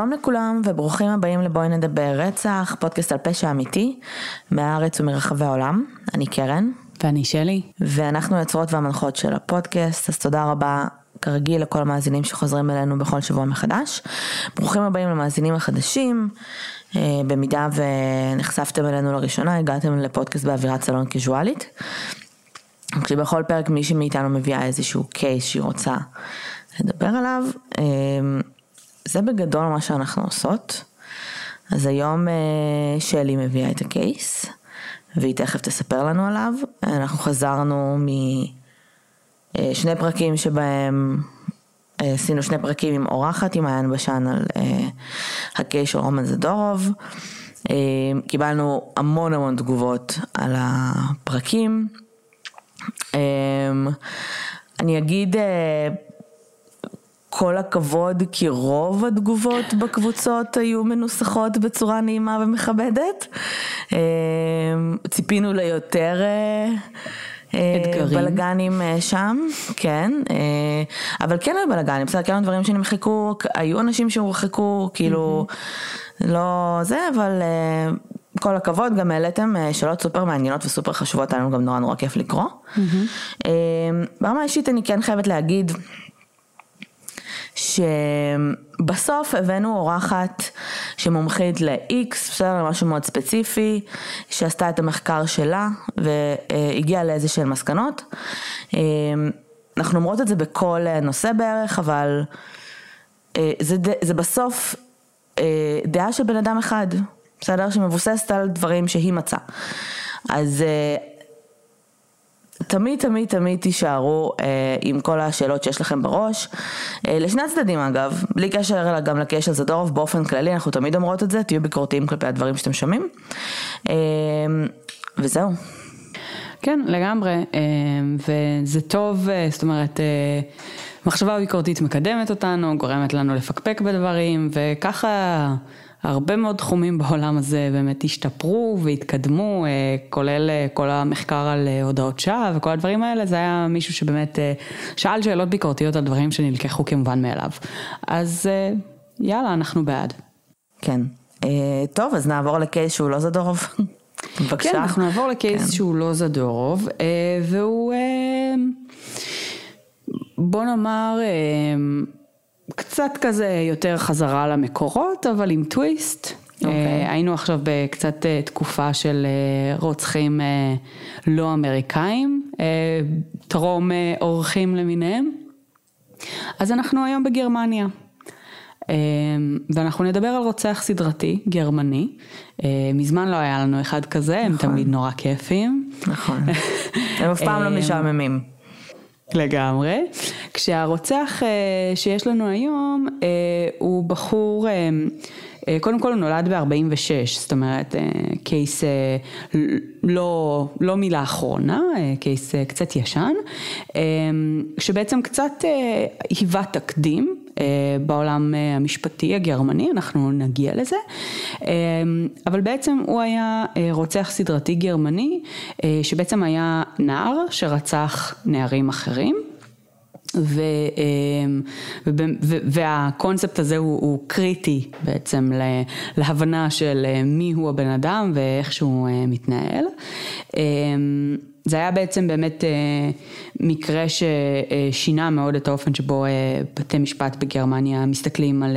שלום לכולם וברוכים הבאים לבואי נדבר רצח, פודקאסט על פשע אמיתי, מהארץ ומרחבי העולם. אני קרן. ואני שלי. ואנחנו היוצרות והמנחות של הפודקאסט, אז תודה רבה כרגיל לכל המאזינים שחוזרים אלינו בכל שבוע מחדש. ברוכים הבאים למאזינים החדשים, אה, במידה ונחשפתם אלינו לראשונה, הגעתם לפודקאסט באווירת סלון קיזואלית. כשבכל פרק מישהי מאיתנו מביאה איזשהו קייס שהיא רוצה לדבר עליו. אה, זה בגדול מה שאנחנו עושות. אז היום אה, שלי מביאה את הקייס, והיא תכף תספר לנו עליו. אנחנו חזרנו משני פרקים שבהם אה, עשינו שני פרקים עם אורחת, עם מעיין בשן על אה, הקייס של רומן זדורוב. קיבלנו המון המון תגובות על הפרקים. אני אגיד כל הכבוד כי רוב התגובות בקבוצות היו מנוסחות בצורה נעימה ומכבדת. אה, ציפינו ליותר אה, אה, אתגרים. בלאגנים שם, כן, אבל כן היו בלאגנים, בסדר, כן היו דברים שנמחקו, היו אנשים שהורחקו, כאילו, לא זה, אבל כל הכבוד, גם העליתם שאלות סופר מעניינות וסופר חשובות, היה לנו גם נורא נורא כיף לקרוא. ברמה אישית אני כן חייבת להגיד, שבסוף הבאנו אורחת שמומחית ל-X, בסדר, משהו מאוד ספציפי, שעשתה את המחקר שלה והגיעה לאיזה שהן מסקנות. אנחנו אומרות את זה בכל נושא בערך, אבל זה, זה בסוף דעה של בן אדם אחד, בסדר? שמבוססת על דברים שהיא מצאה. אז תמיד תמיד תמיד תישארו אה, עם כל השאלות שיש לכם בראש, אה, לשני הצדדים אגב, בלי קשר גם לקשר זדורוב, באופן כללי אנחנו תמיד אומרות את זה, תהיו ביקורתיים כלפי הדברים שאתם שומעים, אה, וזהו. כן, לגמרי, אה, וזה טוב, אה, זאת אומרת, אה, מחשבה ביקורתית מקדמת אותנו, גורמת לנו לפקפק בדברים, וככה... הרבה מאוד תחומים בעולם הזה באמת השתפרו והתקדמו, אה, כולל אה, כל המחקר על אה, הודעות שווא וכל הדברים האלה, זה היה מישהו שבאמת שאל שאלות ביקורתיות על דברים שנלקחו כמובן מאליו. אז יאללה, אנחנו בעד. כן. טוב, אז נעבור לקייס שהוא לא זדורוב. בבקשה. כן, אנחנו נעבור לקייס כן. שהוא לא זדורוב, והוא, בוא נאמר, קצת כזה יותר חזרה למקורות, אבל עם טוויסט. Okay. אוקיי. Uh, היינו עכשיו בקצת uh, תקופה של uh, רוצחים לא אמריקאים, טרום אורחים למיניהם. אז אנחנו היום בגרמניה. ואנחנו נדבר על רוצח סדרתי, גרמני. מזמן לא היה לנו אחד כזה, נכון. הם תמיד נורא כיפים. נכון. הם אף פעם לא משעממים. לגמרי. כשהרוצח אה, שיש לנו היום אה, הוא בחור, אה, קודם כל הוא נולד ב-46, זאת אומרת קייס לא, לא מילה אחרונה, קייס קצת ישן, שבעצם קצת היווה תקדים. בעולם המשפטי הגרמני, אנחנו נגיע לזה, אבל בעצם הוא היה רוצח סדרתי גרמני, שבעצם היה נער שרצח נערים אחרים. ו, אמ, ו, והקונספט הזה הוא, הוא קריטי בעצם להבנה של אה, מי הוא הבן אדם ואיך שהוא אה, מתנהל. זה היה בעצם באמת אה, מקרה ששינה מאוד את האופן שבו בתי משפט בגרמניה מסתכלים על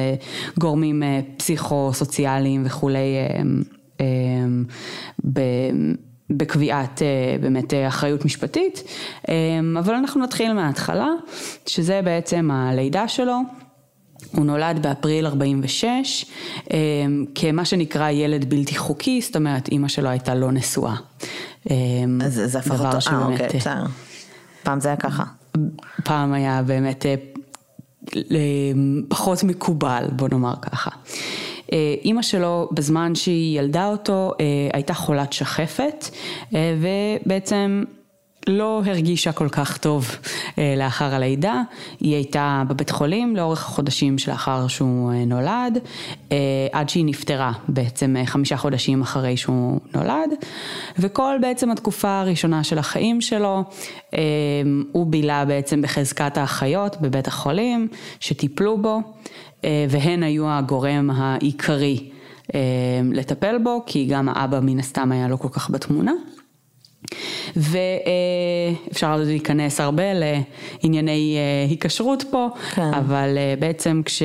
גורמים פסיכו-סוציאליים וכולי. בקביעת אה, באמת אה, אחריות משפטית, אה, אבל אנחנו נתחיל מההתחלה, שזה בעצם הלידה שלו. הוא נולד באפריל 46 כמה שנקרא ילד בלתי חוקי, זאת אומרת אימא שלו הייתה לא נשואה. אז זה הפך אותו, אה אוקיי, בסדר. פעם זה היה ככה. פעם היה באמת פחות מקובל, בוא נאמר ככה. אה, אימא שלו בזמן שהיא ילדה אותו אה, הייתה חולת שחפת אה, ובעצם לא הרגישה כל כך טוב אה, לאחר הלידה, היא הייתה בבית חולים לאורך החודשים שלאחר שהוא אה, נולד, אה, עד שהיא נפטרה בעצם חמישה חודשים אחרי שהוא נולד, וכל בעצם התקופה הראשונה של החיים שלו, הוא בילה בעצם בחזקת האחיות בבית החולים, שטיפלו בו, והן היו הגורם העיקרי. לטפל בו, כי גם האבא מן הסתם היה לא כל כך בתמונה. ואפשר להיכנס הרבה לענייני אה, היקשרות פה, כן. אבל אה, בעצם כש...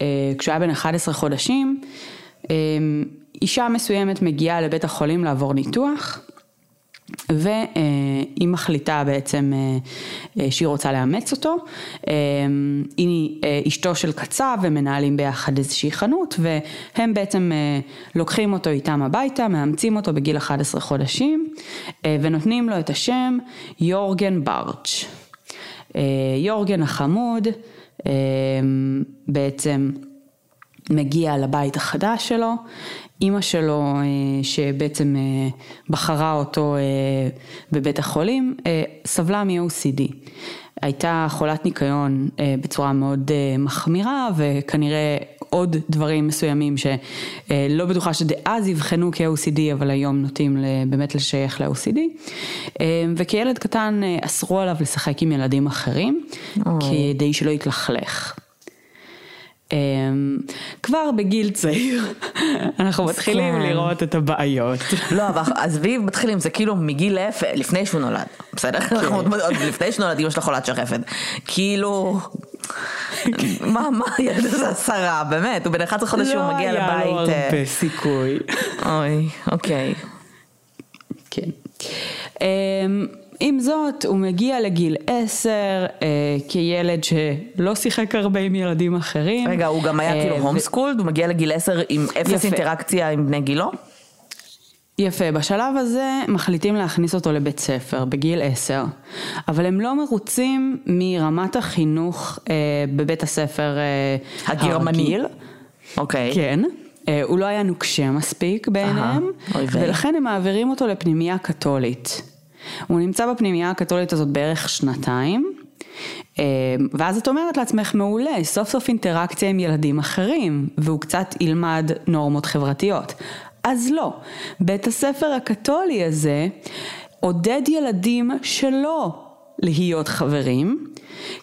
אה, כשהוא היה בן 11 חודשים, אישה מסוימת מגיעה לבית החולים לעבור ניתוח. והיא מחליטה בעצם שהיא רוצה לאמץ אותו. היא אשתו של קצב ומנהלים ביחד איזושהי חנות והם בעצם לוקחים אותו איתם הביתה, מאמצים אותו בגיל 11 חודשים ונותנים לו את השם יורגן בארץ'. יורגן החמוד בעצם מגיע לבית החדש שלו, אימא שלו אה, שבעצם אה, בחרה אותו אה, בבית החולים, סבלה מ-OCD. הייתה חולת ניקיון בצורה מאוד מחמירה וכנראה עוד דברים מסוימים שלא בטוחה שדאז אבחנו כ-OCD אבל היום נוטים באמת לשייך ל-OCD וכילד קטן אסרו עליו לשחק עם ילדים אחרים oh. כדי שלא יתלכלך. Um, כבר בגיל צעיר אנחנו מתחילים לראות את הבעיות. לא, אבל עזבי מתחילים, זה כאילו מגיל אפס, לפני שהוא נולד, בסדר? כן. לפני שנולד אמא שלך חולת שחפת. כאילו, מה, מה, ילד הזה עשרה, באמת, הוא בן 11 חודשים, הוא מגיע לבית. לא היה לו הרבה אה, סיכוי. אוי, אוקיי. כן. עם זאת, הוא מגיע לגיל עשר אה, כילד שלא שיחק הרבה עם ילדים אחרים. רגע, הוא גם היה אה, כאילו הום סקולד? ו... הוא מגיע לגיל עשר עם אפס יפה. אינטראקציה עם בני גילו? יפה, בשלב הזה מחליטים להכניס אותו לבית ספר בגיל עשר, אבל הם לא מרוצים מרמת החינוך אה, בבית הספר אה, הגרמני. הרגיל. אוקיי. כן. אה, הוא לא היה נוקשה מספיק בעיניהם, ולכן הם מעבירים אותו לפנימייה קתולית. הוא נמצא בפנימייה הקתולית הזאת בערך שנתיים, אה, ואז את אומרת לעצמך, מעולה, סוף סוף אינטראקציה עם ילדים אחרים, והוא קצת ילמד נורמות חברתיות. אז לא, בית הספר הקתולי הזה עודד ילדים שלא להיות חברים,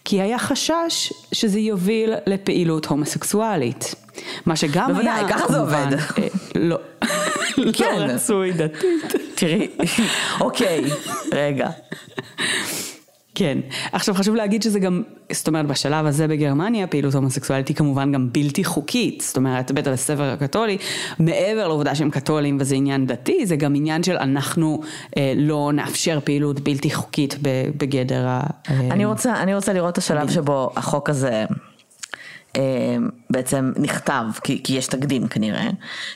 כי היה חשש שזה יוביל לפעילות הומוסקסואלית. מה שגם בוודאי, היה, ככה זה עובד. אה, לא, כן. לא רצוי דתית. תראי, אוקיי, רגע. כן. עכשיו חשוב להגיד שזה גם, זאת אומרת בשלב הזה בגרמניה פעילות הומוסקסואלית היא כמובן גם בלתי חוקית, זאת אומרת בית הספר הקתולי, מעבר לעובדה שהם קתולים וזה עניין דתי, זה גם עניין של אנחנו אה, לא נאפשר פעילות בלתי חוקית בגדר ה... אה, אני רוצה, אני רוצה לראות את השלב שבו החוק הזה... אה, בעצם נכתב, כי, כי יש תקדים כנראה,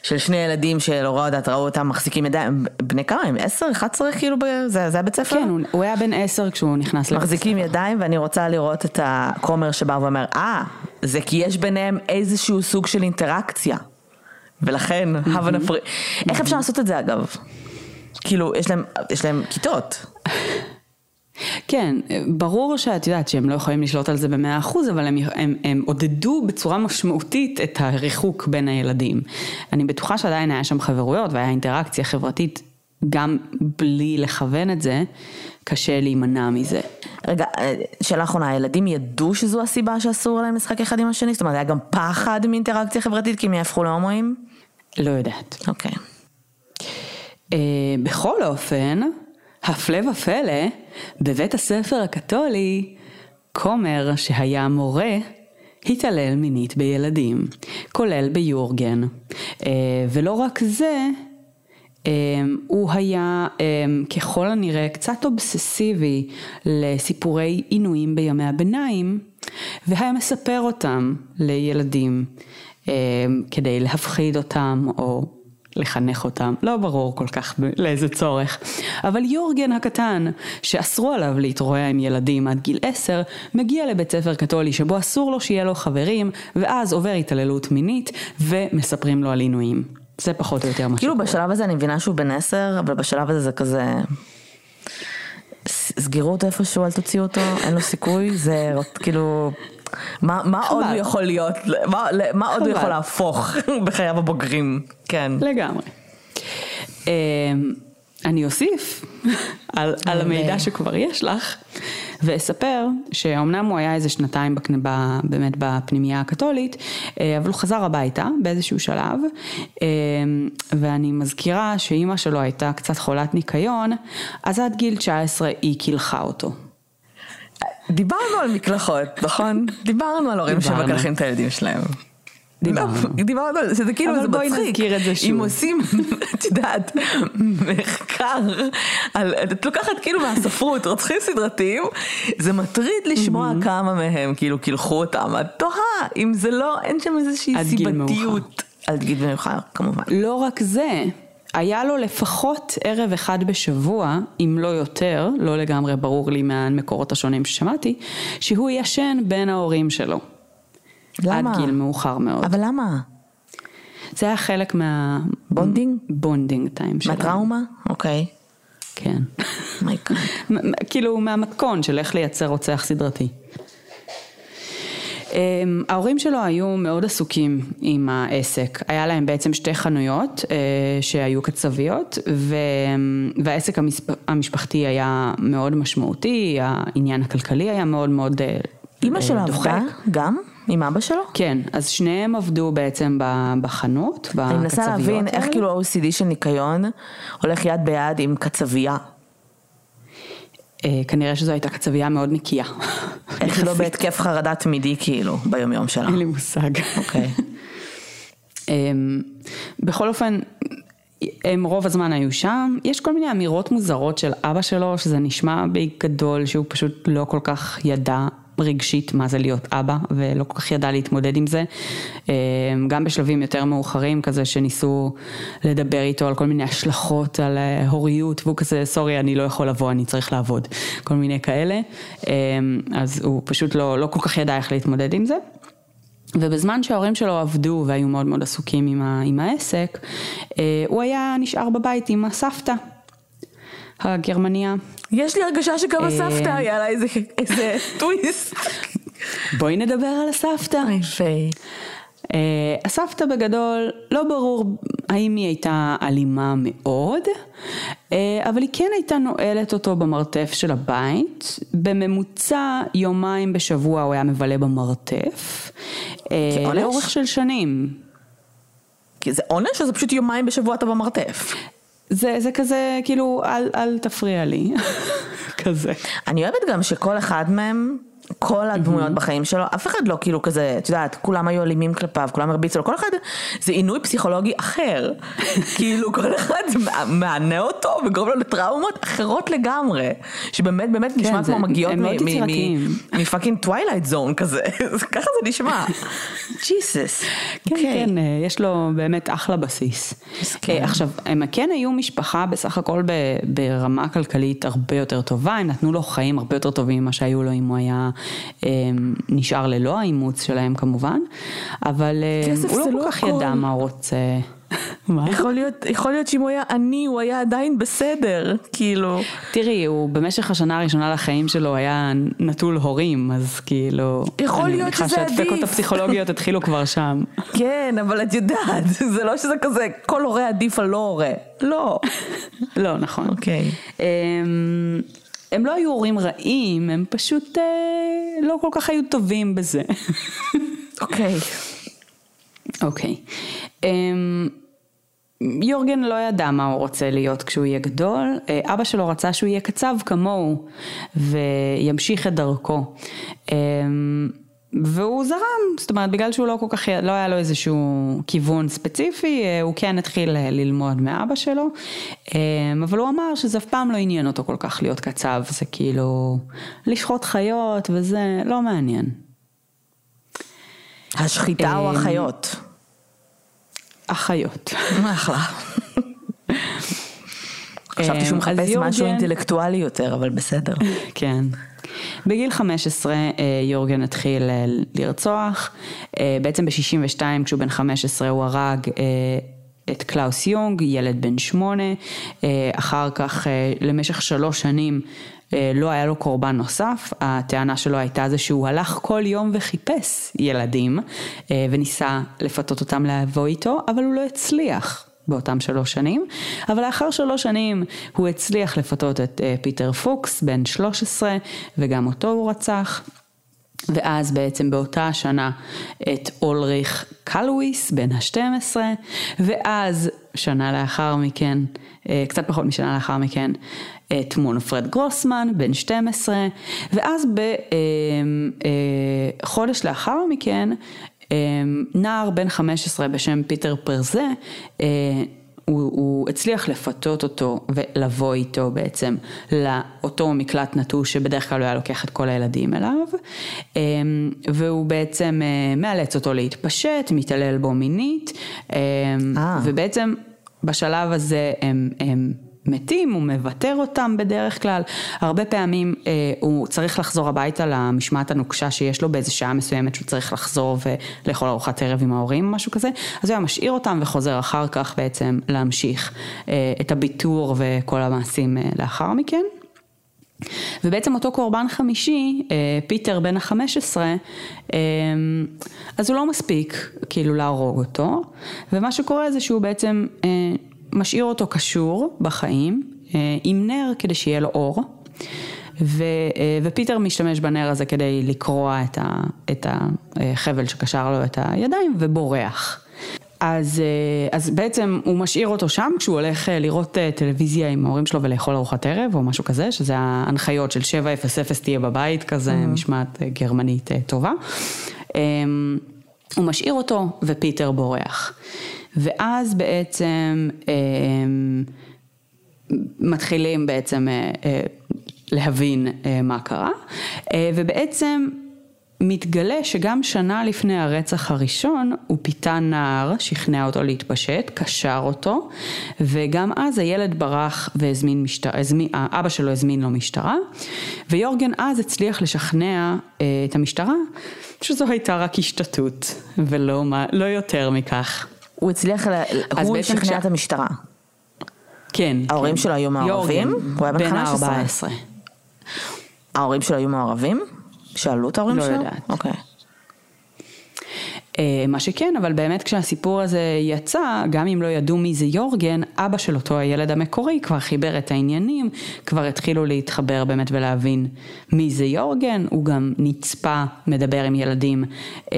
של שני ילדים שלא רואה יודעת, ראו אותם מחזיקים ידיים, בני כמה הם? עשר? אחד עשרה כאילו, זה, זה היה בית ספר? כן, הוא, הוא היה בן עשר כשהוא נכנס לבית ספר. מחזיקים ידיים ואני רוצה לראות את הכומר שבא ואומר, אה, זה כי יש ביניהם איזשהו סוג של אינטראקציה. ולכן, הבה נפריד. איך אפשר לעשות את זה אגב? כאילו, יש להם, יש להם כיתות. כן, ברור שאת יודעת שהם לא יכולים לשלוט על זה במאה אחוז, אבל הם, הם, הם עודדו בצורה משמעותית את הריחוק בין הילדים. אני בטוחה שעדיין היה שם חברויות והיה אינטראקציה חברתית, גם בלי לכוון את זה, קשה להימנע מזה. רגע, שאלה אחרונה, הילדים ידעו שזו הסיבה שאסור להם לשחק אחד עם השני? זאת אומרת, היה גם פחד מאינטראקציה חברתית כי הם יהפכו להומואים? לא יודעת. אוקיי. Uh, בכל אופן, הפלא ופלא, בבית הספר הקתולי, כומר שהיה מורה, התעלל מינית בילדים, כולל ביורגן. אה, ולא רק זה, אה, הוא היה אה, ככל הנראה קצת אובססיבי לסיפורי עינויים בימי הביניים, והיה מספר אותם לילדים כדי להפחיד אותם או לחנך אותם, לא ברור כל כך לאיזה צורך. אבל יורגן הקטן, שאסרו עליו להתרועע עם ילדים עד גיל עשר, מגיע לבית ספר קתולי שבו אסור לו שיהיה לו חברים, ואז עובר התעללות מינית, ומספרים לו על עינויים. זה פחות או יותר מה שקורה. כאילו בשלב הזה אני מבינה שהוא בן עשר, אבל בשלב הזה זה כזה... סגרו אותו איפשהו, אל תוציאו אותו, אין לו סיכוי, זה כאילו... מה, מה עוד הוא יכול להיות, מה, מה עוד הוא יכול להפוך בחייו הבוגרים, כן. לגמרי. אמ, אני אוסיף על, על המידע שכבר יש לך, ואספר שאומנם הוא היה איזה שנתיים בקנ... באמת בפנימייה הקתולית, אה, אבל הוא חזר הביתה באיזשהו שלב, אה, ואני מזכירה שאימא שלו הייתה קצת חולת ניקיון, אז עד גיל 19 היא קילחה אותו. דיברנו על מקלחות, נכון? דיברנו על הורים שמקלחים את הילדים שלהם. דיברנו. דיברנו על זה, שזה כאילו, זה מצחיק. אבל בואי נזכיר את זה שוב. אם עושים, את יודעת, מחקר, על, את לוקחת כאילו מהספרות רוצחים סדרתיים, זה מטריד לשמוע כמה מהם כאילו קילחו אותם. את תוהה אם זה לא, אין שם איזושהי סיבתיות. עד גיל מאוחר, כמובן. לא רק זה. היה לו לפחות ערב אחד בשבוע, אם לא יותר, לא לגמרי ברור לי מהמקורות השונים ששמעתי, שהוא ישן בין ההורים שלו. למה? עד גיל מאוחר מאוד. אבל למה? זה היה חלק מה... bonding? Bonding time שלנו. מהטראומה? אוקיי. כן. מייקה. כאילו מהמתכון של איך לייצר רוצח סדרתי. Um, ההורים שלו היו מאוד עסוקים עם העסק, היה להם בעצם שתי חנויות uh, שהיו קצביות ו... והעסק המשפ... המשפחתי היה מאוד משמעותי, העניין הכלכלי היה מאוד מאוד uh, אימא שלו עבדה גם? עם אבא שלו? כן, אז שניהם עבדו בעצם בחנות, בקצביות אני מנסה להבין איך כאילו OCD של ניקיון הולך יד ביד עם קצבייה. אה, כנראה שזו הייתה קצבייה מאוד נקייה. איך לא בהתקף חרדה תמידי כאילו ביום יום שלה? אין לי מושג. אוקיי. אמ, בכל אופן, הם רוב הזמן היו שם, יש כל מיני אמירות מוזרות של אבא שלו, שזה נשמע בגדול שהוא פשוט לא כל כך ידע רגשית מה זה להיות אבא, ולא כל כך ידע להתמודד עם זה. אמ, גם בשלבים יותר מאוחרים כזה שניסו לדבר איתו על כל מיני השלכות על אה, הוריות, והוא כזה, סורי, אני לא יכול לבוא, אני צריך לעבוד. כל מיני כאלה. אמ, אז הוא פשוט לא, לא כל כך ידע איך להתמודד עם זה. ובזמן שההורים שלו עבדו והיו מאוד מאוד עסוקים עם, ה, עם העסק, אה, הוא היה נשאר בבית עם הסבתא הגרמניה. יש לי הרגשה שגם הסבתא היה לה איזה, טוויסט. בואי נדבר על הסבתא. יפה. Uh, הסבתא בגדול, לא ברור האם היא הייתה אלימה מאוד, אבל היא כן הייתה נועלת אותו במרתף של הבית. בממוצע יומיים בשבוע הוא היה מבלה במרתף. Uh, לאורך של שנים. כי זה עונש או זה פשוט יומיים בשבוע אתה במרתף? זה, זה כזה, כאילו, אל, אל תפריע לי, כזה. אני אוהבת גם שכל אחד מהם, כל הדמויות בחיים שלו, אף אחד לא כאילו כזה, את יודעת, כולם היו אלימים כלפיו, כולם הרביצו לו, כל אחד זה עינוי פסיכולוגי אחר. כאילו כל אחד מענה אותו וגורם לו לטראומות אחרות לגמרי, שבאמת באמת כן, נשמע זה, כמו מגיעות מ fucking twilight zone כזה, ככה זה נשמע. ג'יסוס. כן, okay. כן, אה, יש לו באמת אחלה בסיס. כן. עכשיו, הם כן היו משפחה בסך הכל ברמה כלכלית הרבה יותר טובה, הם נתנו לו חיים הרבה יותר טובים ממה שהיו לו אם הוא היה אמ, נשאר ללא האימוץ שלהם כמובן, אבל הוא לא כל לא כך ידע מה הוא רוצה. מה? יכול להיות, יכול להיות שאם הוא היה עני הוא היה עדיין בסדר, כאילו. תראי, הוא במשך השנה הראשונה לחיים שלו היה נטול הורים, אז כאילו... יכול להיות שזה עדיף. אני מניחה שהדפקות הפסיכולוגיות התחילו כבר שם. כן, אבל את יודעת, זה לא שזה כזה, כל הורה עדיף על לא הורה. לא. לא, נכון. אוקיי. Okay. אמ, הם לא היו הורים רעים, הם פשוט אה, לא כל כך היו טובים בזה. אוקיי. אוקיי. אמ, יורגן לא ידע מה הוא רוצה להיות כשהוא יהיה גדול, אה, אבא שלו רצה שהוא יהיה קצב כמוהו וימשיך את דרכו. אמ, והוא זרם, זאת אומרת בגלל שהוא לא כל כך, לא היה לו איזשהו כיוון ספציפי, אה, הוא כן התחיל אה, ללמוד מאבא שלו, אה, אבל הוא אמר שזה אף פעם לא עניין אותו כל כך להיות קצב, זה כאילו לשחוט חיות וזה לא מעניין. השחיטה או החיות? החיות. אחלה. חשבתי שהוא מחפש משהו אינטלקטואלי יותר, אבל בסדר. כן. בגיל 15 אה, יורגן התחיל אה, לרצוח, אה, בעצם ב-62 כשהוא בן 15 הוא הרג את קלאוס יונג, ילד בן שמונה, אחר כך למשך שלוש שנים לא היה לו קורבן נוסף, הטענה שלו הייתה זה שהוא הלך כל יום וחיפש ילדים וניסה לפתות אותם לבוא איתו, אבל הוא לא הצליח. באותם שלוש שנים, אבל לאחר שלוש שנים הוא הצליח לפתות את פיטר פוקס, בן 13, וגם אותו הוא רצח. ואז בעצם באותה השנה את אולריך קלוויס בן ה-12 ואז שנה לאחר מכן, אה, קצת פחות משנה לאחר מכן, את מנפרד גרוסמן בן 12 ואז בחודש אה, לאחר מכן נער בן 15 בשם פיטר פרזה הוא, הוא הצליח לפתות אותו ולבוא איתו בעצם לאותו מקלט נטוש שבדרך כלל הוא היה לוקח את כל הילדים אליו והוא בעצם אה, מאלץ אותו להתפשט, מתעלל בו מינית אה. ובעצם בשלב הזה הם, הם מתים, הוא מוותר אותם בדרך כלל, הרבה פעמים אה, הוא צריך לחזור הביתה למשמעת הנוקשה שיש לו באיזה שעה מסוימת שהוא צריך לחזור ולאכול ארוחת ערב עם ההורים משהו כזה, אז הוא היה משאיר אותם וחוזר אחר כך בעצם להמשיך אה, את הביטור וכל המעשים אה, לאחר מכן. ובעצם אותו קורבן חמישי, אה, פיטר בן החמש עשרה, אה, אז הוא לא מספיק כאילו להרוג אותו, ומה שקורה זה שהוא בעצם אה, משאיר אותו קשור בחיים עם נר כדי שיהיה לו אור. ו, ופיטר משתמש בנר הזה כדי לקרוע את, ה, את החבל שקשר לו את הידיים ובורח. אז, אה, אז בעצם הוא משאיר אותו שם כשהוא הולך לראות טלוויזיה עם ההורים שלו ולאכול ארוחת ערב או משהו כזה, שזה ההנחיות של 700 תהיה בבית, כזה mm-hmm. משמעת גרמנית טובה. הוא משאיר אותו ופיטר בורח. ואז בעצם אה, מתחילים בעצם אה, אה, להבין מה קרה, ובעצם מתגלה שגם שנה לפני הרצח הראשון הוא פיתה נער, שכנע אותו להתפשט, קשר אותו, וגם אז הילד ברח והזמין משטרה, אבא שלו הזמין לו משטרה, ויורגן אז הצליח לשכנע את המשטרה שזו הייתה רק השתתות, ולא לא יותר מכך. הוא הצליח, הוא שכנע את המשטרה. כן. ההורים כן. שלו היו מעורבים? הוא היה בן 15. ההורים שלו היו מעורבים? שאלו את ההורים לא שלו? לא יודעת. אוקיי. אה, מה שכן, אבל באמת כשהסיפור הזה יצא, גם אם לא ידעו מי זה יורגן, אבא של אותו הילד המקורי כבר חיבר את העניינים, כבר התחילו להתחבר באמת ולהבין מי זה יורגן, הוא גם נצפה, מדבר עם ילדים אה,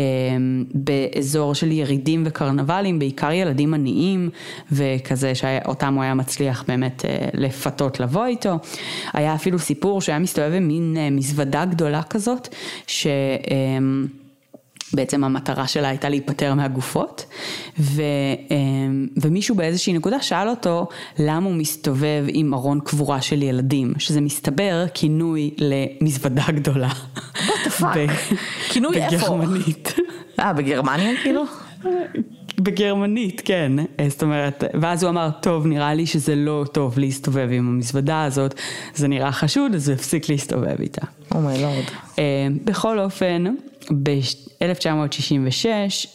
באזור של ירידים וקרנבלים, בעיקר ילדים עניים וכזה שאותם הוא היה מצליח באמת אה, לפתות לבוא איתו. היה אפילו סיפור שהיה מסתובב עם מין אה, מזוודה גדולה כזאת, ש... אה, בעצם המטרה שלה הייתה להיפטר מהגופות, ו, אמ, ומישהו באיזושהי נקודה שאל אותו למה הוא מסתובב עם ארון קבורה של ילדים, שזה מסתבר כינוי למזוודה גדולה. כינוי איפה? בגרמנית. אה, בגרמניה כאילו? בגרמנית, כן. זאת אומרת, ואז הוא אמר, טוב, נראה לי שזה לא טוב להסתובב עם המזוודה הזאת, זה נראה חשוד, אז הוא הפסיק להסתובב איתה. אומייי oh לורד. בכל אופן, ב-1966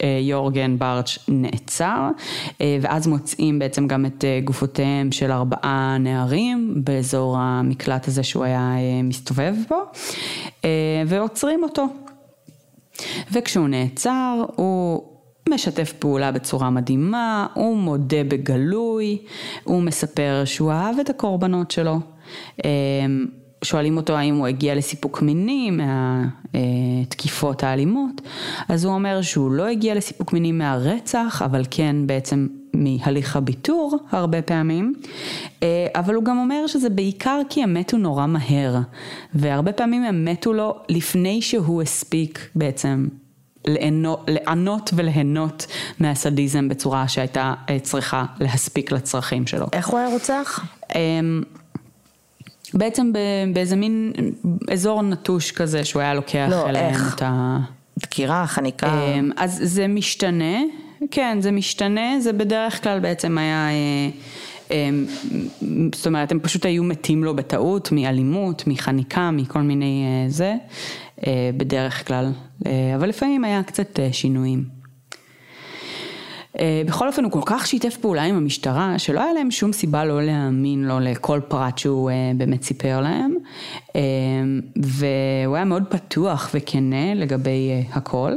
אה, יורגן בארץ' נעצר, אה, ואז מוצאים בעצם גם את אה, גופותיהם של ארבעה נערים באזור המקלט הזה שהוא היה מסתובב בו, ועוצרים אותו. וכשהוא נעצר, הוא משתף פעולה בצורה מדהימה, הוא מודה בגלוי, הוא מספר שהוא אהב את הקורבנות שלו. שואלים אותו האם הוא הגיע לסיפוק מיני מהתקיפות האלימות, אז הוא אומר שהוא לא הגיע לסיפוק מיני מהרצח, אבל כן בעצם מהליך הביטור הרבה פעמים, אה, אבל הוא גם אומר שזה בעיקר כי הם מתו נורא מהר, והרבה פעמים הם מתו לו לפני שהוא הספיק בעצם לענות וליהנות מהסדיזם בצורה שהייתה צריכה להספיק לצרכים שלו. איך הוא היה רוצח? בעצם באיזה מין אזור נטוש כזה שהוא היה לוקח לא, אליהם איך? את ה... דקירה, חניקה. אמ, אז זה משתנה, כן זה משתנה, זה בדרך כלל בעצם היה, אה, אמ, זאת אומרת הם פשוט היו מתים לו בטעות מאלימות, מחניקה, מכל מיני אה, זה, אה, בדרך כלל, אבל לפעמים היה קצת שינויים. אה, בכל אופן הוא כל כך שיתף פעולה עם המשטרה, שלא היה להם שום סיבה לא להאמין לו לכל פרט שהוא אה, באמת סיפר להם. אה, והוא היה מאוד פתוח וכנה לגבי הכל.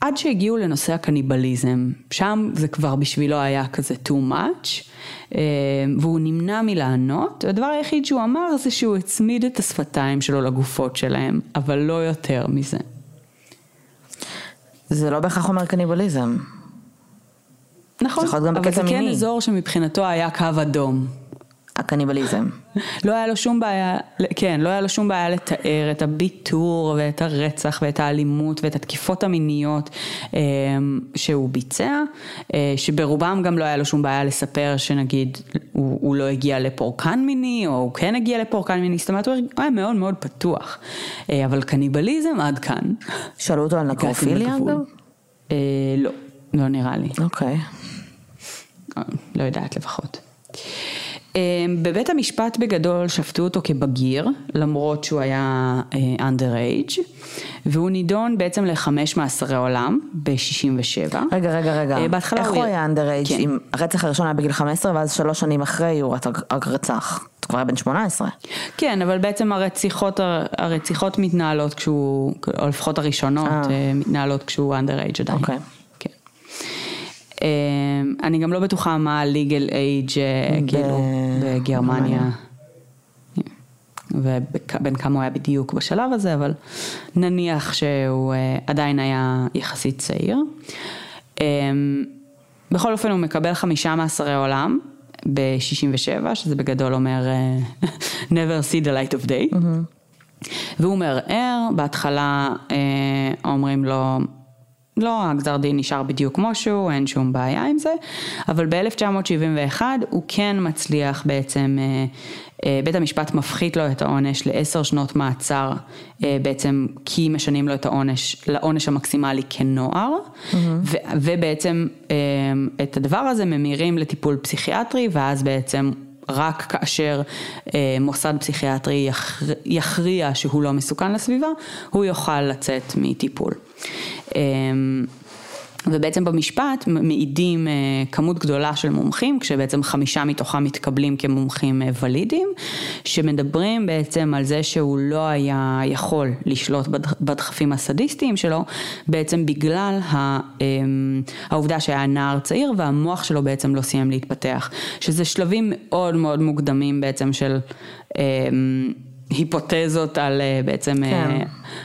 עד שהגיעו לנושא הקניבליזם, שם זה כבר בשבילו היה כזה too much, והוא נמנע מלענות, הדבר היחיד שהוא אמר זה שהוא הצמיד את השפתיים שלו לגופות שלהם, אבל לא יותר מזה. זה לא בהכרח אומר קניבליזם. נכון, אבל זה כן אזור שמבחינתו היה קו אדום. הקניבליזם. לא היה לו שום בעיה, כן, לא היה לו שום בעיה לתאר את הביטור ואת הרצח ואת האלימות ואת התקיפות המיניות אה, שהוא ביצע, אה, שברובם גם לא היה לו שום בעיה לספר שנגיד הוא, הוא לא הגיע לפורקן מיני או הוא כן הגיע לפורקן מיני, זאת אומרת הוא היה מאוד מאוד פתוח, אה, אבל קניבליזם עד כאן. שאלו אותו על נקרופיליה אגב? לא, לא נראה לי. אוקיי. לא יודעת לפחות. אמ, בבית המשפט בגדול שפטו אותו כבגיר, למרות שהוא היה אה, underage, והוא נידון בעצם לחמש מאסרי עולם ב-67. רגע, רגע, רגע, אה, בהתחלה איך הוא היה underage? כן. אם הרצח הראשון היה בגיל 15 ואז שלוש שנים אחרי הוא רק רצח. הוא כבר היה בן 18. כן, אבל בעצם הרציחות, הרציחות מתנהלות כשהוא, או לפחות הראשונות אה. מתנהלות כשהוא underage עדיין. אוקיי. אני גם לא בטוחה מה ה-legal age אה, כאילו בגרמניה. ובין כמה הוא היה בדיוק בשלב הזה, אבל נניח שהוא אה, עדיין היה יחסית צעיר. אמ, בכל אופן הוא מקבל חמישה מאסרי עולם ב-67, שזה בגדול אומר אה, never see the light of day. Mm-hmm. והוא מערער, בהתחלה אומרים לו, לא, הגזר דין נשאר בדיוק כמו שהוא, אין שום בעיה עם זה, אבל ב-1971 הוא כן מצליח בעצם, אה, אה, בית המשפט מפחית לו את העונש לעשר שנות מעצר, אה, בעצם כי משנים לו את העונש לעונש המקסימלי כנוער, mm-hmm. ו- ובעצם את הדבר הזה ממירים לטיפול פסיכיאטרי, ואז בעצם רק כאשר אה, מוסד פסיכיאטרי יכריע, יכריע שהוא לא מסוכן לסביבה, הוא יוכל לצאת מטיפול. אמ, ובעצם במשפט מעידים אה, כמות גדולה של מומחים, כשבעצם חמישה מתוכם מתקבלים כמומחים אה, ולידיים, שמדברים בעצם על זה שהוא לא היה יכול לשלוט בדחפים הסדיסטיים שלו, בעצם בגלל אמ, העובדה שהיה נער צעיר והמוח שלו בעצם לא סיים להתפתח, שזה שלבים מאוד מאוד מוקדמים בעצם של אמ, היפותזות על אה, בעצם אה, כן.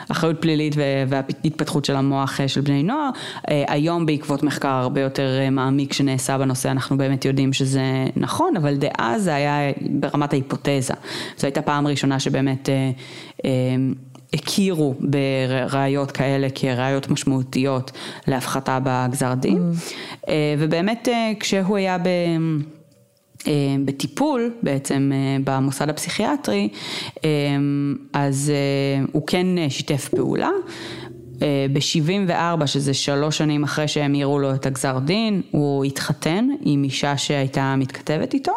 אחריות פלילית וההתפתחות של המוח אה, של בני נוער. היום בעקבות מחקר הרבה יותר מעמיק שנעשה בנושא אנחנו באמת יודעים שזה נכון, אבל דאז זה היה ברמת ההיפותזה. זו הייתה פעם ראשונה שבאמת הכירו בראיות כאלה כראיות משמעותיות להפחתה בגזר דין. Mm. ובאמת כשהוא היה ב... אה, בטיפול בעצם אה, במוסד הפסיכיאטרי, אה, אז הוא כן שיתף פעולה. ב-74, שזה שלוש שנים אחרי שהם יראו לו את הגזר דין, הוא התחתן עם אישה שהייתה מתכתבת איתו,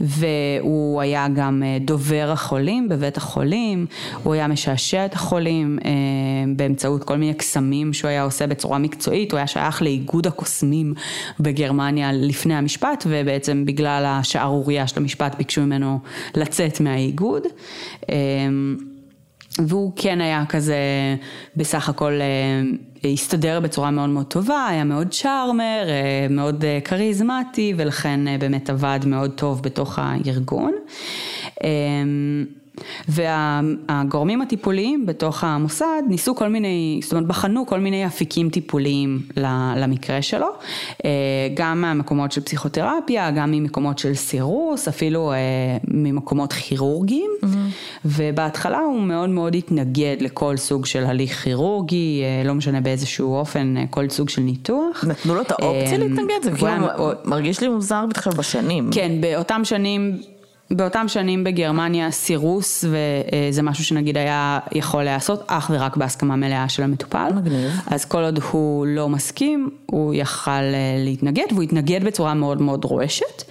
והוא היה גם דובר החולים בבית החולים, הוא היה משעשע את החולים באמצעות כל מיני קסמים שהוא היה עושה בצורה מקצועית, הוא היה שייך לאיגוד הקוסמים בגרמניה לפני המשפט, ובעצם בגלל השערורייה של המשפט ביקשו ממנו לצאת מהאיגוד. והוא כן היה כזה בסך הכל אה, הסתדר בצורה מאוד מאוד טובה, היה מאוד צ'ארמר, אה, מאוד אה, כריזמטי ולכן באמת עבד מאוד טוב בתוך הארגון. והגורמים הטיפוליים בתוך המוסד ניסו כל מיני, זאת אומרת בחנו כל מיני אפיקים טיפוליים למקרה שלו, אה, גם מהמקומות של פסיכותרפיה, גם ממקומות של סירוס, אפילו אה, ממקומות כירורגיים, mm-hmm. ובהתחלה הוא מאוד מאוד התנגד לכל סוג של הליך כירורגי, אה, לא משנה באיזשהו אופן, כל סוג של ניתוח. נתנו לו את האופציה להתנגד? זה כאילו מרגיש לי מוזר עכשיו בשנים. כן, באותם שנים באותם שנים בגרמניה סירוס וזה משהו שנגיד היה יכול להיעשות אך ורק בהסכמה מלאה של המטופל. מגניב. אז כל עוד הוא לא מסכים, הוא יכל אה, להתנגד והוא התנגד בצורה מאוד מאוד רועשת.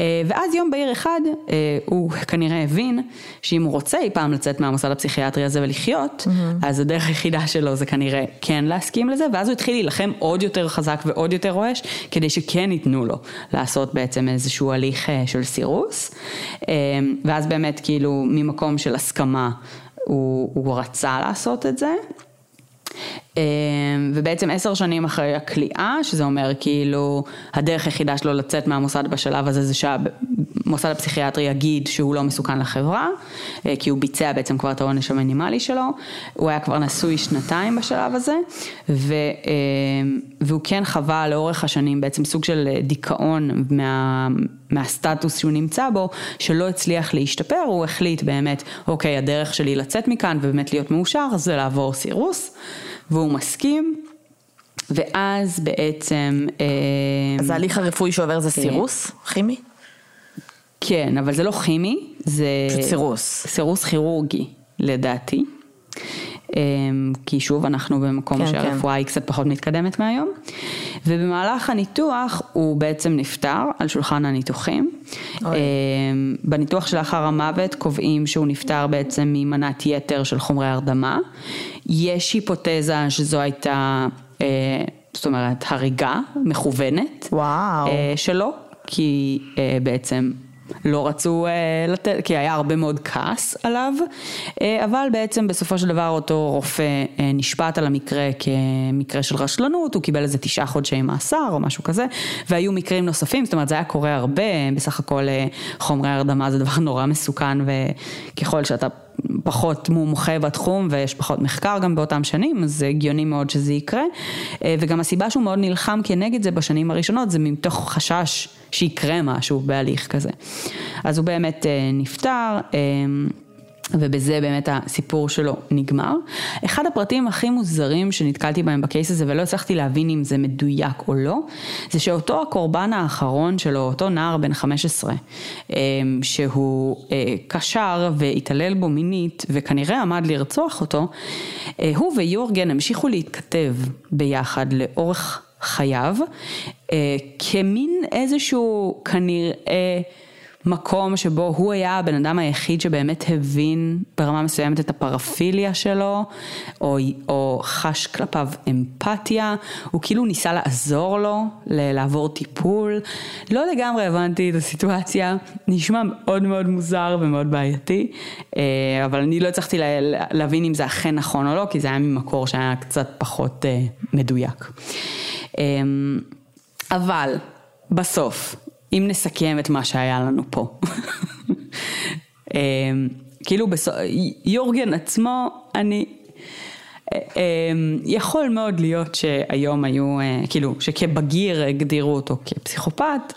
אה, ואז יום בהיר אחד אה, הוא כנראה הבין שאם הוא רוצה אי פעם לצאת מהמוסד הפסיכיאטרי הזה ולחיות, mm-hmm. אז הדרך היחידה שלו זה כנראה כן להסכים לזה, ואז הוא התחיל להילחם עוד יותר חזק ועוד יותר רועש, כדי שכן ייתנו לו לעשות בעצם איזשהו הליך של סירוס. ואז באמת כאילו ממקום של הסכמה הוא, הוא רצה לעשות את זה. אמ, ובעצם עשר שנים אחרי הכליאה, שזה אומר כאילו הדרך היחידה שלו לצאת מהמוסד בשלב הזה זה שהמוסד הפסיכיאטרי יגיד שהוא לא מסוכן לחברה, אה, כי הוא ביצע בעצם כבר את העונש המינימלי שלו, הוא היה כבר נשוי שנתיים בשלב הזה, ו, אמ, והוא כן חווה לאורך השנים בעצם סוג של דיכאון מה, מהסטטוס שהוא נמצא בו, שלא הצליח להשתפר, הוא החליט באמת, אוקיי, הדרך שלי לצאת מכאן ובאמת להיות מאושר זה לעבור סירוס. והוא מסכים, ואז בעצם... אה, אז ההליך הרפואי שעובר זה כן. סירוס כימי? כן, אבל זה לא כימי, זה... פשוט סירוס. סירוס כירורגי, לדעתי. אמ, כי שוב אנחנו במקום כן, שהרפואה כן. היא קצת פחות מתקדמת מהיום. ובמהלך הניתוח הוא בעצם נפטר על שולחן הניתוחים. אוי. אמ, בניתוח שלאחר המוות קובעים שהוא נפטר בעצם ממנת יתר של חומרי הרדמה. יש היפותזה שזו הייתה, אה, זאת אומרת, הריגה מכוונת. וואו. אה, שלו, כי אה, בעצם לא רצו uh, לתת, כי היה הרבה מאוד כעס עליו, uh, אבל בעצם בסופו של דבר אותו רופא uh, נשפט על המקרה כמקרה של רשלנות, הוא קיבל איזה תשעה חודשי מאסר או משהו כזה, והיו מקרים נוספים, זאת אומרת זה היה קורה הרבה, בסך הכל uh, חומרי הרדמה זה דבר נורא מסוכן וככל שאתה פחות מומחה בתחום ויש פחות מחקר גם באותם שנים, אז זה הגיוני מאוד שזה יקרה. אה, וגם הסיבה שהוא מאוד נלחם כנגד זה בשנים הראשונות זה מתוך חשש שיקרה משהו בהליך כזה. אז הוא באמת אה, נפטר. אה, ובזה באמת הסיפור שלו נגמר. אחד הפרטים הכי מוזרים שנתקלתי בהם בקייס הזה ולא הצלחתי להבין אם זה מדויק או לא, זה שאותו הקורבן האחרון שלו, אותו נער בן 15, אמ, שהוא אה, קשר והתעלל בו מינית וכנראה עמד לרצוח אותו, אה, הוא ויורגן המשיכו להתכתב ביחד לאורך חייו, אה, כמין איזשהו כנראה מקום שבו הוא היה הבן אדם היחיד שבאמת הבין ברמה מסוימת את הפרפיליה שלו, או, או חש כלפיו אמפתיה, הוא כאילו ניסה לעזור לו לעבור טיפול. לא לגמרי הבנתי את הסיטואציה, נשמע מאוד מאוד מוזר ומאוד בעייתי, אה, אבל אני לא הצלחתי להבין אם זה אכן נכון או לא, כי זה היה ממקור שהיה קצת פחות אה, מדויק. אמ, אבל בסוף, אם נסכם את מה שהיה לנו פה. אמ, כאילו בסוף, יורגן עצמו, אני, אמ, יכול מאוד להיות שהיום היו, אה, כאילו, שכבגיר הגדירו אותו כפסיכופת,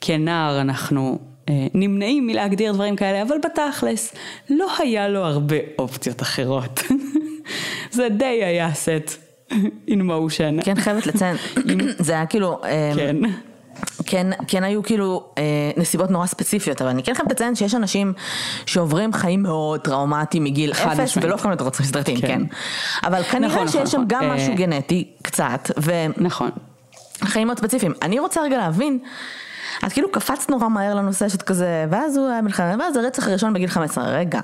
כנער אנחנו אה, נמנעים מלהגדיר דברים כאלה, אבל בתכלס לא היה לו הרבה אופציות אחרות. זה די היה סט in motion. כן, חייבת לציין, זה היה כאילו, אמ, כן. כן, כן היו כאילו אה, נסיבות נורא ספציפיות, אבל אני כן חייבת לציין שיש אנשים שעוברים חיים מאוד טראומטיים מגיל אפס, ולא יכולים להיות רוצים סדרתיים, כן. כן. אבל כנראה נכון, שיש נכון, שם נכון. גם אה... משהו גנטי, קצת, ו... נכון. חיים מאוד ספציפיים. אני רוצה רגע להבין, את כאילו קפצת נורא מהר לנושא שאת כזה, ואז הוא היה מלחמה, ואז הרצח הראשון בגיל 15, רגע.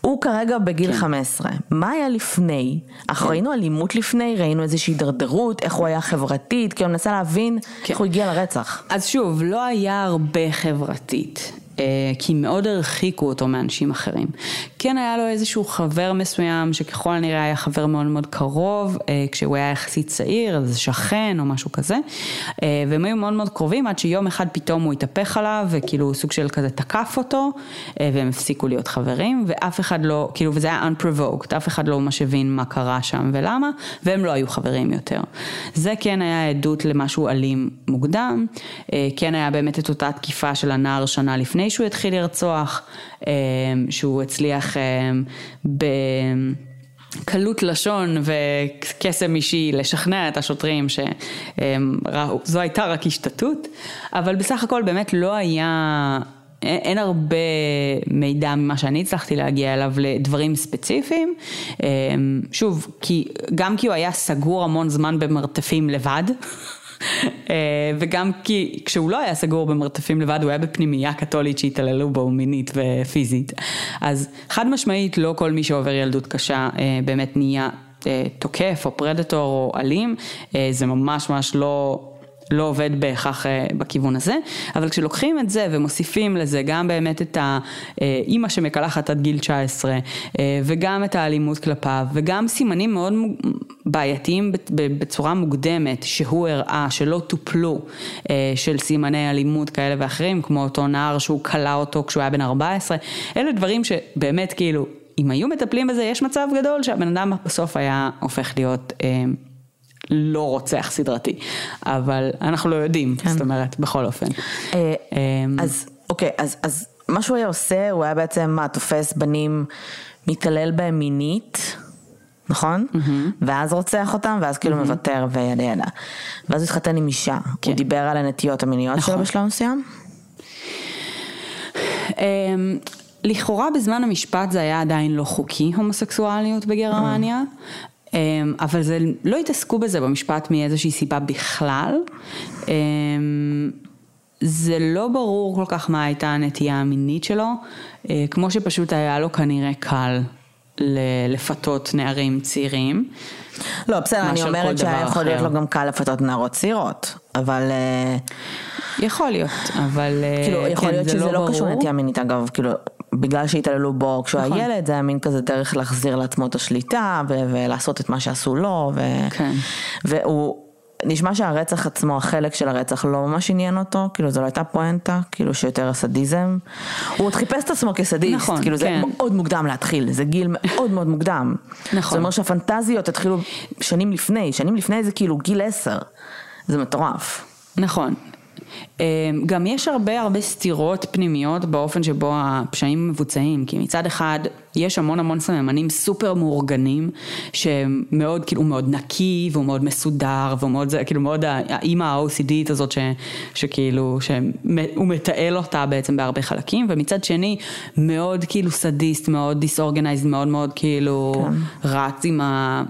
הוא כרגע בגיל כן. 15, מה היה לפני? אנחנו כן. ראינו אלימות לפני, ראינו איזושהי הידרדרות, איך הוא היה חברתית, כי אני מנסה להבין כן. איך הוא הגיע לרצח. אז שוב, לא היה הרבה חברתית. אה, כי מאוד הרחיקו אותו מאנשים אחרים. כן היה לו איזשהו חבר מסוים שככל הנראה היה חבר מאוד מאוד קרוב, אה, כשהוא היה יחסית צעיר, איזה שכן או משהו כזה, אה, והם היו מאוד מאוד קרובים עד שיום אחד פתאום הוא התהפך עליו וכאילו סוג של כזה תקף אותו, והם הפסיקו להיות חברים, ואף אחד לא, כאילו וזה היה unprovoked, אף אחד לא ממש הבין מה קרה שם ולמה, והם לא היו חברים יותר. זה כן היה עדות למשהו אלים מוקדם, כן היה באמת את אותה תקיפה של הנער שנה לפני שהוא התחיל לרצוח, אה, שהוא הצליח אה, בקלות לשון וקסם אישי לשכנע את השוטרים שזו הייתה רק השתתות, אבל בסך הכל באמת לא היה... אין הרבה מידע ממה שאני הצלחתי להגיע אליו לדברים ספציפיים. אה, שוב, כי, גם כי הוא היה סגור המון זמן במרתפים לבד. אה, וגם כי כשהוא לא היה סגור במרתפים לבד, הוא היה בפנימייה קתולית שהתעללו בו מינית ופיזית. אז חד משמעית לא כל מי שעובר ילדות קשה אה, באמת נהיה תוקף או פרדטור או אלים, זה ממש ממש לא... לא עובד בהכרח אה, בכיוון הזה, אבל כשלוקחים את זה ומוסיפים לזה גם באמת את האימא שמקלחת עד גיל 19 אה, וגם את האלימות כלפיו וגם סימנים מאוד בעייתיים בצורה מוקדמת שהוא הראה שלא טופלו אה, של סימני אלימות כאלה ואחרים כמו אותו נער שהוא כלא אותו כשהוא היה בן 14, אלה דברים שבאמת כאילו אם היו מטפלים בזה יש מצב גדול שהבן אדם בסוף היה הופך להיות לא רוצח סדרתי, אבל אנחנו לא יודעים, כן. זאת אומרת, בכל אופן. אה, אמ, אז אוקיי, אז, אז מה שהוא היה עושה, הוא היה בעצם, מה, תופס בנים, מתעלל בהם מינית. נכון? Mm-hmm. ואז רוצח אותם, ואז כאילו mm-hmm. מוותר וידה ידה. ואז הוא התחתן עם אישה. כן. הוא דיבר על הנטיות המיניות נכון. שלו בשלב מסוים? Um, לכאורה בזמן המשפט זה היה עדיין לא חוקי הומוסקסואליות בגרמניה, mm. אמ, אבל זה, לא התעסקו בזה במשפט מאיזושהי סיבה בכלל. אמ, זה לא ברור כל כך מה הייתה הנטייה המינית שלו, אה, כמו שפשוט היה לו כנראה קל לפתות נערים צעירים. לא, בסדר, אני אומרת שהיה יכול להיות לו גם קל לפתות נערות צעירות, אבל... אה, יכול להיות, אבל כאילו, יכול כן, להיות שזה לא, לא קשור לנטייה מינית, אגב, כאילו, בגלל שהתעללו בו כשהוא נכון. היה ילד, זה היה מין כזה דרך להחזיר לעצמו את השליטה ו- ולעשות את מה שעשו לו. ו- כן. והוא, נשמע שהרצח עצמו, החלק של הרצח לא ממש עניין אותו, כאילו זו לא הייתה פואנטה, כאילו שיותר הסדיזם. הוא עוד חיפש את עצמו כסדיסט, נכון, כאילו כן. זה מאוד מוקדם להתחיל, זה גיל מאוד מאוד מוקדם. נכון. זאת אומרת שהפנטזיות התחילו שנים לפני, שנים לפני זה כאילו גיל עשר, זה מטורף. נכון, גם יש הרבה הרבה סתירות פנימיות באופן שבו הפשעים מבוצעים, כי מצד אחד יש המון המון סממנים סופר מאורגנים, שמאוד, כאילו, הוא מאוד נקי והוא מאוד מסודר, והוא מאוד, כאילו מאוד האימא ה-OCDית הזאת, ש, שכאילו, שהוא מתעל אותה בעצם בהרבה חלקים, ומצד שני, מאוד כאילו סדיסט, מאוד דיסאורגנייזד, מאוד מאוד כאילו כן. רץ עם ה...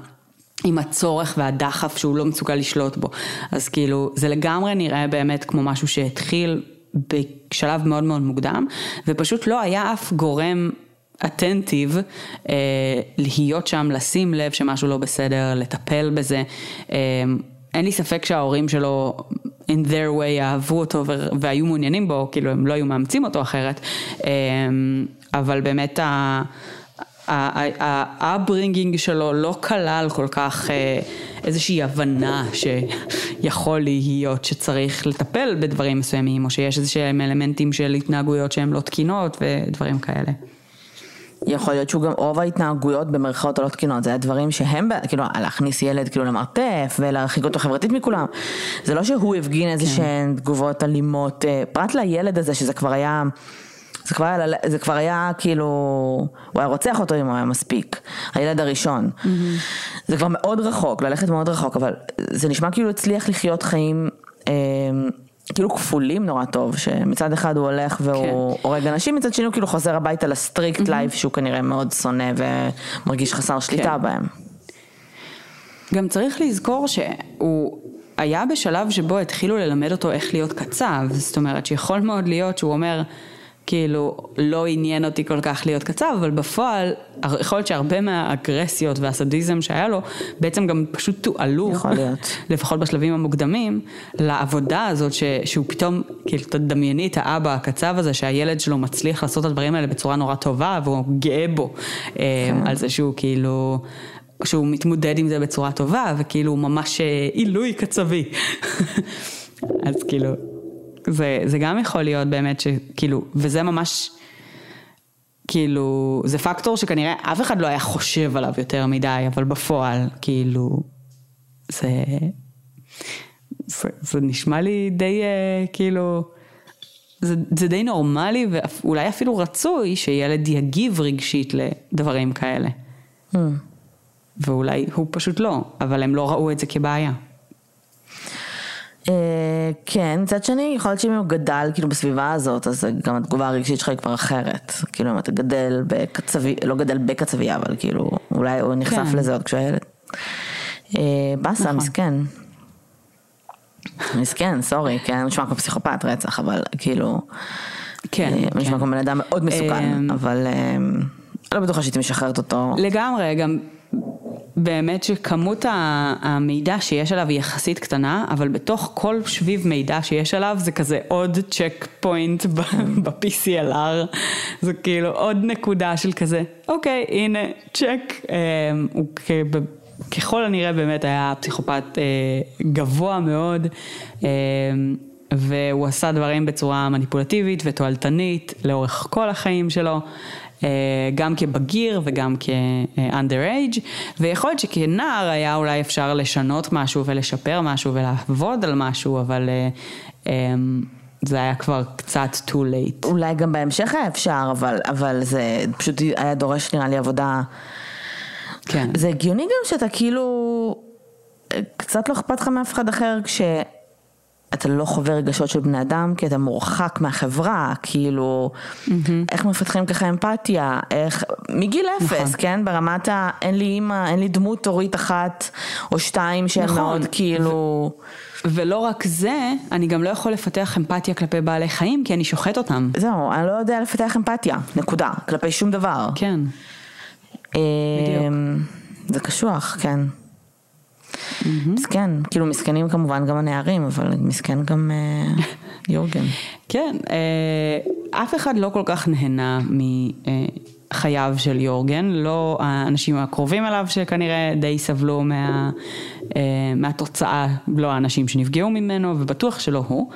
עם הצורך והדחף שהוא לא מסוגל לשלוט בו. אז כאילו, זה לגמרי נראה באמת כמו משהו שהתחיל בשלב מאוד מאוד מוקדם, ופשוט לא היה אף גורם אטנטיב אה, להיות שם, לשים לב שמשהו לא בסדר, לטפל בזה. אה, אין לי ספק שההורים שלו in their way אהבו אותו והיו מעוניינים בו, כאילו הם לא היו מאמצים אותו אחרת, אה, אבל באמת ה... האברינגינג שלו לא כלל כל כך אה, איזושהי הבנה שיכול להיות שצריך לטפל בדברים מסוימים, או שיש איזה שהם אלמנטים של התנהגויות שהן לא תקינות ודברים כאלה. יכול להיות שהוא גם רוב ההתנהגויות במרכאות הלא תקינות, זה היה דברים שהם, כאילו להכניס ילד כאילו למרתף ולהרחיק אותו חברתית מכולם. זה לא שהוא הפגין איזה כן. שהן תגובות אלימות, אה, פרט לילד הזה שזה כבר היה... זה כבר, היה, זה כבר היה כאילו, הוא היה רוצח אותו אם הוא היה מספיק, הילד הראשון. Mm-hmm. זה כבר מאוד רחוק, ללכת מאוד רחוק, אבל זה נשמע כאילו הצליח לחיות חיים אה, כאילו כפולים נורא טוב, שמצד אחד הוא הולך והוא כן. הורג אנשים, מצד שני הוא כאילו חוזר הביתה לסטריקט mm-hmm. לייב שהוא כנראה מאוד שונא ומרגיש חסר שליטה כן. בהם. גם צריך לזכור שהוא היה בשלב שבו התחילו ללמד אותו איך להיות קצב, זאת אומרת שיכול מאוד להיות שהוא אומר, כאילו לא עניין אותי כל כך להיות קצב, אבל בפועל יכול להיות שהרבה מהאגרסיות והסדיזם שהיה לו בעצם גם פשוט תועלו, לפחות בשלבים המוקדמים, לעבודה הזאת ש, שהוא פתאום, כאילו תדמייני את האבא הקצב הזה שהילד שלו מצליח לעשות את הדברים האלה בצורה נורא טובה והוא גאה בו כן. על זה שהוא כאילו שהוא מתמודד עם זה בצורה טובה וכאילו ממש אה, עילוי קצבי. אז כאילו זה, זה גם יכול להיות באמת שכאילו, וזה ממש, כאילו, זה פקטור שכנראה אף אחד לא היה חושב עליו יותר מדי, אבל בפועל, כאילו, זה, זה, זה נשמע לי די, uh, כאילו, זה, זה די נורמלי ואולי אפילו רצוי שילד יגיב רגשית לדברים כאלה. Mm. ואולי הוא פשוט לא, אבל הם לא ראו את זה כבעיה. אה, כן, מצד שני, יכול להיות שאם הוא גדל כאילו בסביבה הזאת, אז גם התגובה הרגשית שלך היא כבר אחרת. כאילו אם אתה גדל בקצבי, לא גדל בקצבייה, אבל כאילו, אולי הוא נחשף כן. לזה עוד כשהוא ילד. אה, באסה, נכון. מסכן. מסכן, סורי, כן, נשמע כמו פסיכופת רצח, אבל כאילו, כן, אה, כן. נשמע כמו בן אדם מאוד מסוכן, אבל לא בטוחה שהייתי משחררת אותו. לגמרי, גם באמת שכמות המידע שיש עליו היא יחסית קטנה, אבל בתוך כל שביב מידע שיש עליו זה כזה עוד צ'ק פוינט ב-PCLR, זה כאילו עוד נקודה של כזה, אוקיי, הנה, צ'ק, אמ, הוא ככל הנראה באמת היה פסיכופת אה, גבוה מאוד. אמ, והוא עשה דברים בצורה מניפולטיבית ותועלתנית לאורך כל החיים שלו, גם כבגיר וגם כ-underage, ויכול להיות שכנער היה אולי אפשר לשנות משהו ולשפר משהו ולעבוד על משהו, אבל אה, אה, זה היה כבר קצת too late. אולי גם בהמשך היה אפשר, אבל, אבל זה פשוט היה דורש נראה לי עבודה. כן. זה הגיוני גם שאתה כאילו, קצת לא אכפת לך מאף אחד אחר כשאתה לא חווה רגשות של בני אדם, כי אתה מורחק מהחברה, כאילו, איך מפתחים ככה אמפתיה, איך, מגיל אפס, נכון. כן? ברמת ה... אין לי אימא, אין לי דמות הורית אחת או שתיים שהן נכון. מאוד כאילו... ולא רק זה, אני גם לא יכול לפתח אמפתיה כלפי בעלי חיים, כי אני שוחט אותם. זהו, אני לא יודע לפתח אמפתיה, נקודה, כלפי שום דבר. כן. אמ, זה קשוח, כן. מסכן, כאילו מסכנים כמובן גם הנערים, אבל מסכן גם אה, יורגן. כן, אה, אף אחד לא כל כך נהנה מחייו של יורגן, לא האנשים הקרובים אליו שכנראה די סבלו מה, אה, מהתוצאה, לא האנשים שנפגעו ממנו, ובטוח שלא הוא.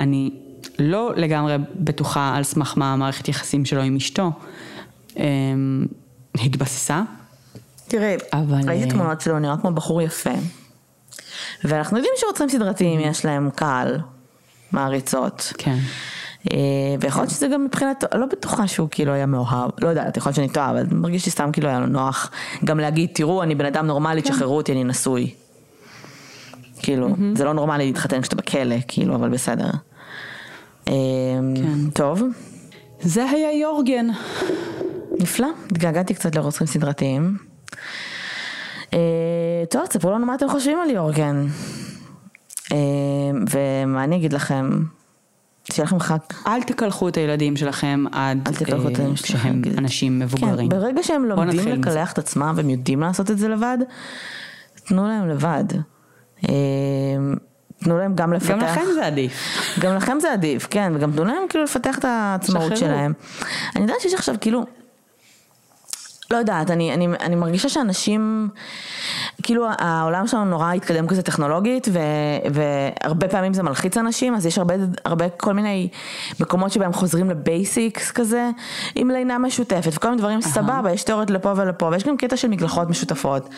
אני לא לגמרי בטוחה על סמך מה המערכת יחסים שלו עם אשתו התבססה. תראי, אבל, ראיתי אה, תמונות שלו, נראה כמו בחור יפה. ואנחנו יודעים שעוצרים סדרתיים יש להם קהל, מעריצות. כן. אה, ויכול להיות שזה גם מבחינת, לא בטוחה שהוא כאילו היה מאוהב, לא יודעת, יכול להיות שאני טועה, אבל מרגיש לי סתם כאילו היה לו נוח גם להגיד, תראו, אני בן אדם נורמלי, תשחררו אותי, אני נשוי. כאילו, זה לא נורמלי להתחתן כשאתה בכלא, כאילו, אבל בסדר. אה, טוב, זה היה יורגן. נפלא, התגעגעתי קצת לרוצחים סדרתיים. אה, טוב, תספרו לנו מה אתם חושבים על יורגן. אה, ומה אני אגיד לכם? שיהיה לכם חג. אל תקלחו את הילדים שלכם עד אל תקלחו את אה, הילדים שלכם. כשהם אנשים מבוגרים. כן, ברגע שהם לומדים. לקלח את עצמם והם יודעים לעשות את זה לבד, תנו להם לבד. תנו להם גם לפתח. גם לכם זה עדיף. גם לכם זה עדיף, כן, וגם תנו להם כאילו לפתח את העצמאות. שלהם. אני יודעת שיש עכשיו כאילו, לא יודעת, אני, אני, אני מרגישה שאנשים, כאילו העולם שלנו נורא התקדם כזה טכנולוגית, ו, והרבה פעמים זה מלחיץ אנשים, אז יש הרבה, הרבה כל מיני מקומות שבהם חוזרים לבייסיקס כזה, עם לינה משותפת, וכל מיני דברים סבבה, יש תיאוריות לפה ולפה, ויש גם קטע של מקלחות משותפות.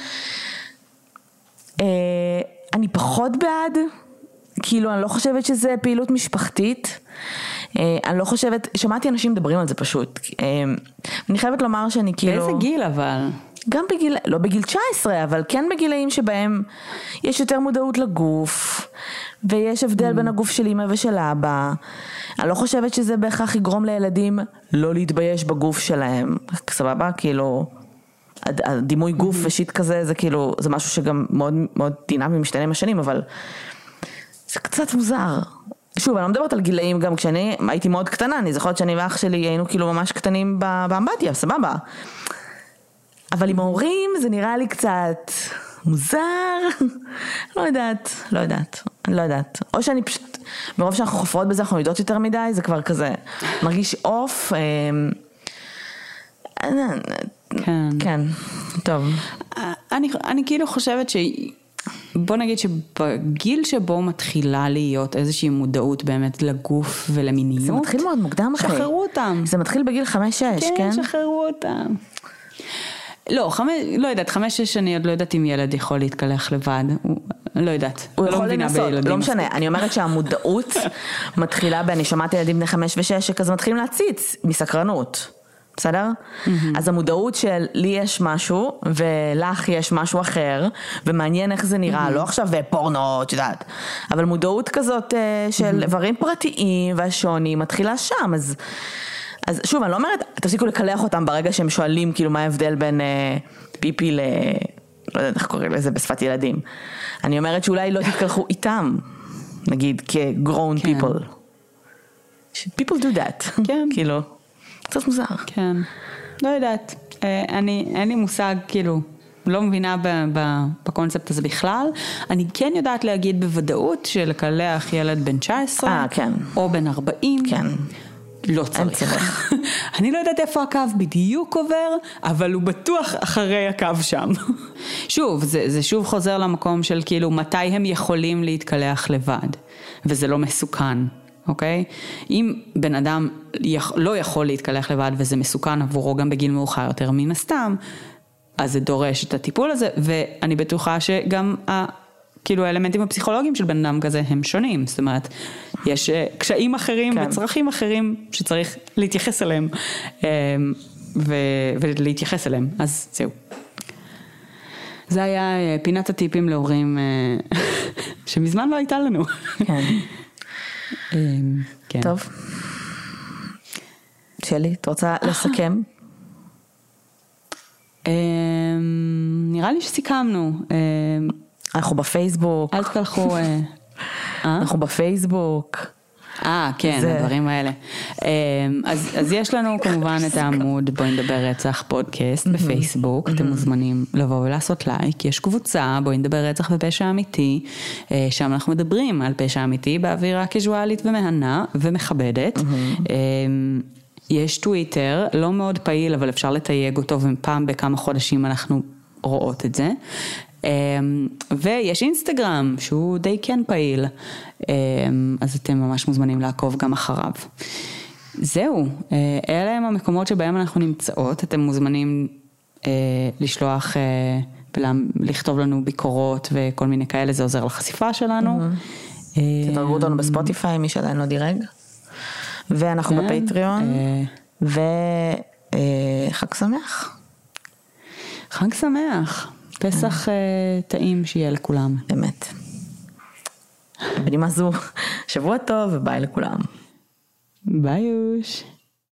אה, אני פחות בעד, כאילו אני לא חושבת שזה פעילות משפחתית. אה, אני לא חושבת, שמעתי אנשים מדברים על זה פשוט. אה, אני חייבת לומר שאני כאילו... באיזה גיל אבל? גם בגיל, לא בגיל 19, אבל כן בגילאים שבהם יש יותר מודעות לגוף, ויש הבדל בין הגוף של אמא ושל אבא. אני לא חושבת שזה בהכרח יגרום לילדים לא להתבייש בגוף שלהם, סבבה? כאילו, הד- הדימוי גוף ושיט כזה, זה כאילו, זה משהו שגם מאוד מאוד דינמי משתנה עם השנים, אבל זה קצת מוזר. שוב, אני לא מדברת על גילאים גם כשאני הייתי מאוד קטנה, אני זוכרת שאני ואח שלי היינו כאילו ממש קטנים באמבטיה, סבבה. אבל עם ההורים זה נראה לי קצת מוזר, לא יודעת, לא יודעת, אני לא יודעת. או שאני פשוט, מרוב שאנחנו חופרות בזה אנחנו יודעות יותר מדי, זה כבר כזה מרגיש עוף. אמ, כן. כן, טוב. אני, אני כאילו חושבת ש... בוא נגיד שבגיל שבו מתחילה להיות איזושהי מודעות באמת לגוף ולמיניות, זה מתחיל מאוד מוקדם אחי. שחררו אותם. זה מתחיל בגיל חמש-שש, כן? כן, שחררו אותם. לא, חמש, לא יודעת, חמש-שש אני עוד לא יודעת אם ילד יכול להתקלח לבד, הוא, לא יודעת, הוא לא יכול לנסות. לא משנה, אני אומרת שהמודעות מתחילה ב... אני שמעתי ילדים בני חמש ושש שכזה מתחילים להציץ מסקרנות, בסדר? אז המודעות של לי יש משהו ולך יש משהו אחר, ומעניין איך זה נראה, לא עכשיו פורנו, את יודעת, אבל מודעות כזאת אה, של איברים פרטיים והשוני מתחילה שם, אז... אז שוב, אני לא אומרת, תפסיקו לקלח אותם ברגע שהם שואלים כאילו מה ההבדל בין אה, פיפי ל... לא יודעת איך קוראים לזה בשפת ילדים. אני אומרת שאולי לא תתקלחו איתם, נגיד כ-grown כן. people. people do that. כן. כאילו, קצת מוזר. כן, לא יודעת, אה, אני, אין לי מושג, כאילו, לא מבינה ב, ב, בקונספט הזה בכלל. אני כן יודעת להגיד בוודאות שלקלח ילד בן 19, אה, כן. או בן 40, כן. לא צריך. צריך. אני לא יודעת איפה הקו בדיוק עובר, אבל הוא בטוח אחרי הקו שם. שוב, זה, זה שוב חוזר למקום של כאילו מתי הם יכולים להתקלח לבד, וזה לא מסוכן. אוקיי? אם בן אדם לא יכול להתקלח לבד וזה מסוכן עבורו גם בגיל מאוחר יותר מן הסתם, אז זה דורש את הטיפול הזה, ואני בטוחה שגם ה... כאילו האלמנטים הפסיכולוגיים של בן אדם כזה הם שונים, זאת אומרת, יש אה, קשיים אחרים כן. וצרכים אחרים שצריך להתייחס אליהם, אה, ו... ולהתייחס אליהם, אז זהו. זה היה אה, פינת הטיפים להורים אה, שמזמן לא הייתה לנו. כן. אה, כן. טוב. שלי, את רוצה לסכם? אה, נראה לי שסיכמנו, אה, אנחנו בפייסבוק. אל תקלחו, אה, אה? אנחנו בפייסבוק. אה, כן, זה- הדברים האלה. אמ, אז, אז יש לנו כמובן את העמוד בואי נדבר רצח פודקאסט בפייסבוק, אתם מוזמנים לבוא ולעשות לייק, יש קבוצה בואי נדבר רצח ופשע אמיתי, אה, שם אנחנו מדברים על פשע אמיתי באווירה קזואלית ומהנה ומכבדת. אמ, יש טוויטר, לא מאוד פעיל, אבל אפשר לתייג אותו, ופעם בכמה חודשים אנחנו רואות את זה. אמ, ויש אינסטגרם שהוא די כן פעיל, אז אתם ממש מוזמנים לעקוב גם אחריו. זהו, אה, אלה הם המקומות שבהם אנחנו נמצאות, אתם מוזמנים אה, לשלוח אה, ולכתוב לנו ביקורות וכל מיני כאלה, זה עוזר לחשיפה שלנו. אה, תדרגו אותנו בספוטיפיי, מי שעדיין לא דירג. ואנחנו כן, בפטריון. וחג שמח. חג שמח, פסח אה, טעים שיהיה לכולם. באמת. בנימה זו, שבוע טוב וביי לכולם. ביי יוש.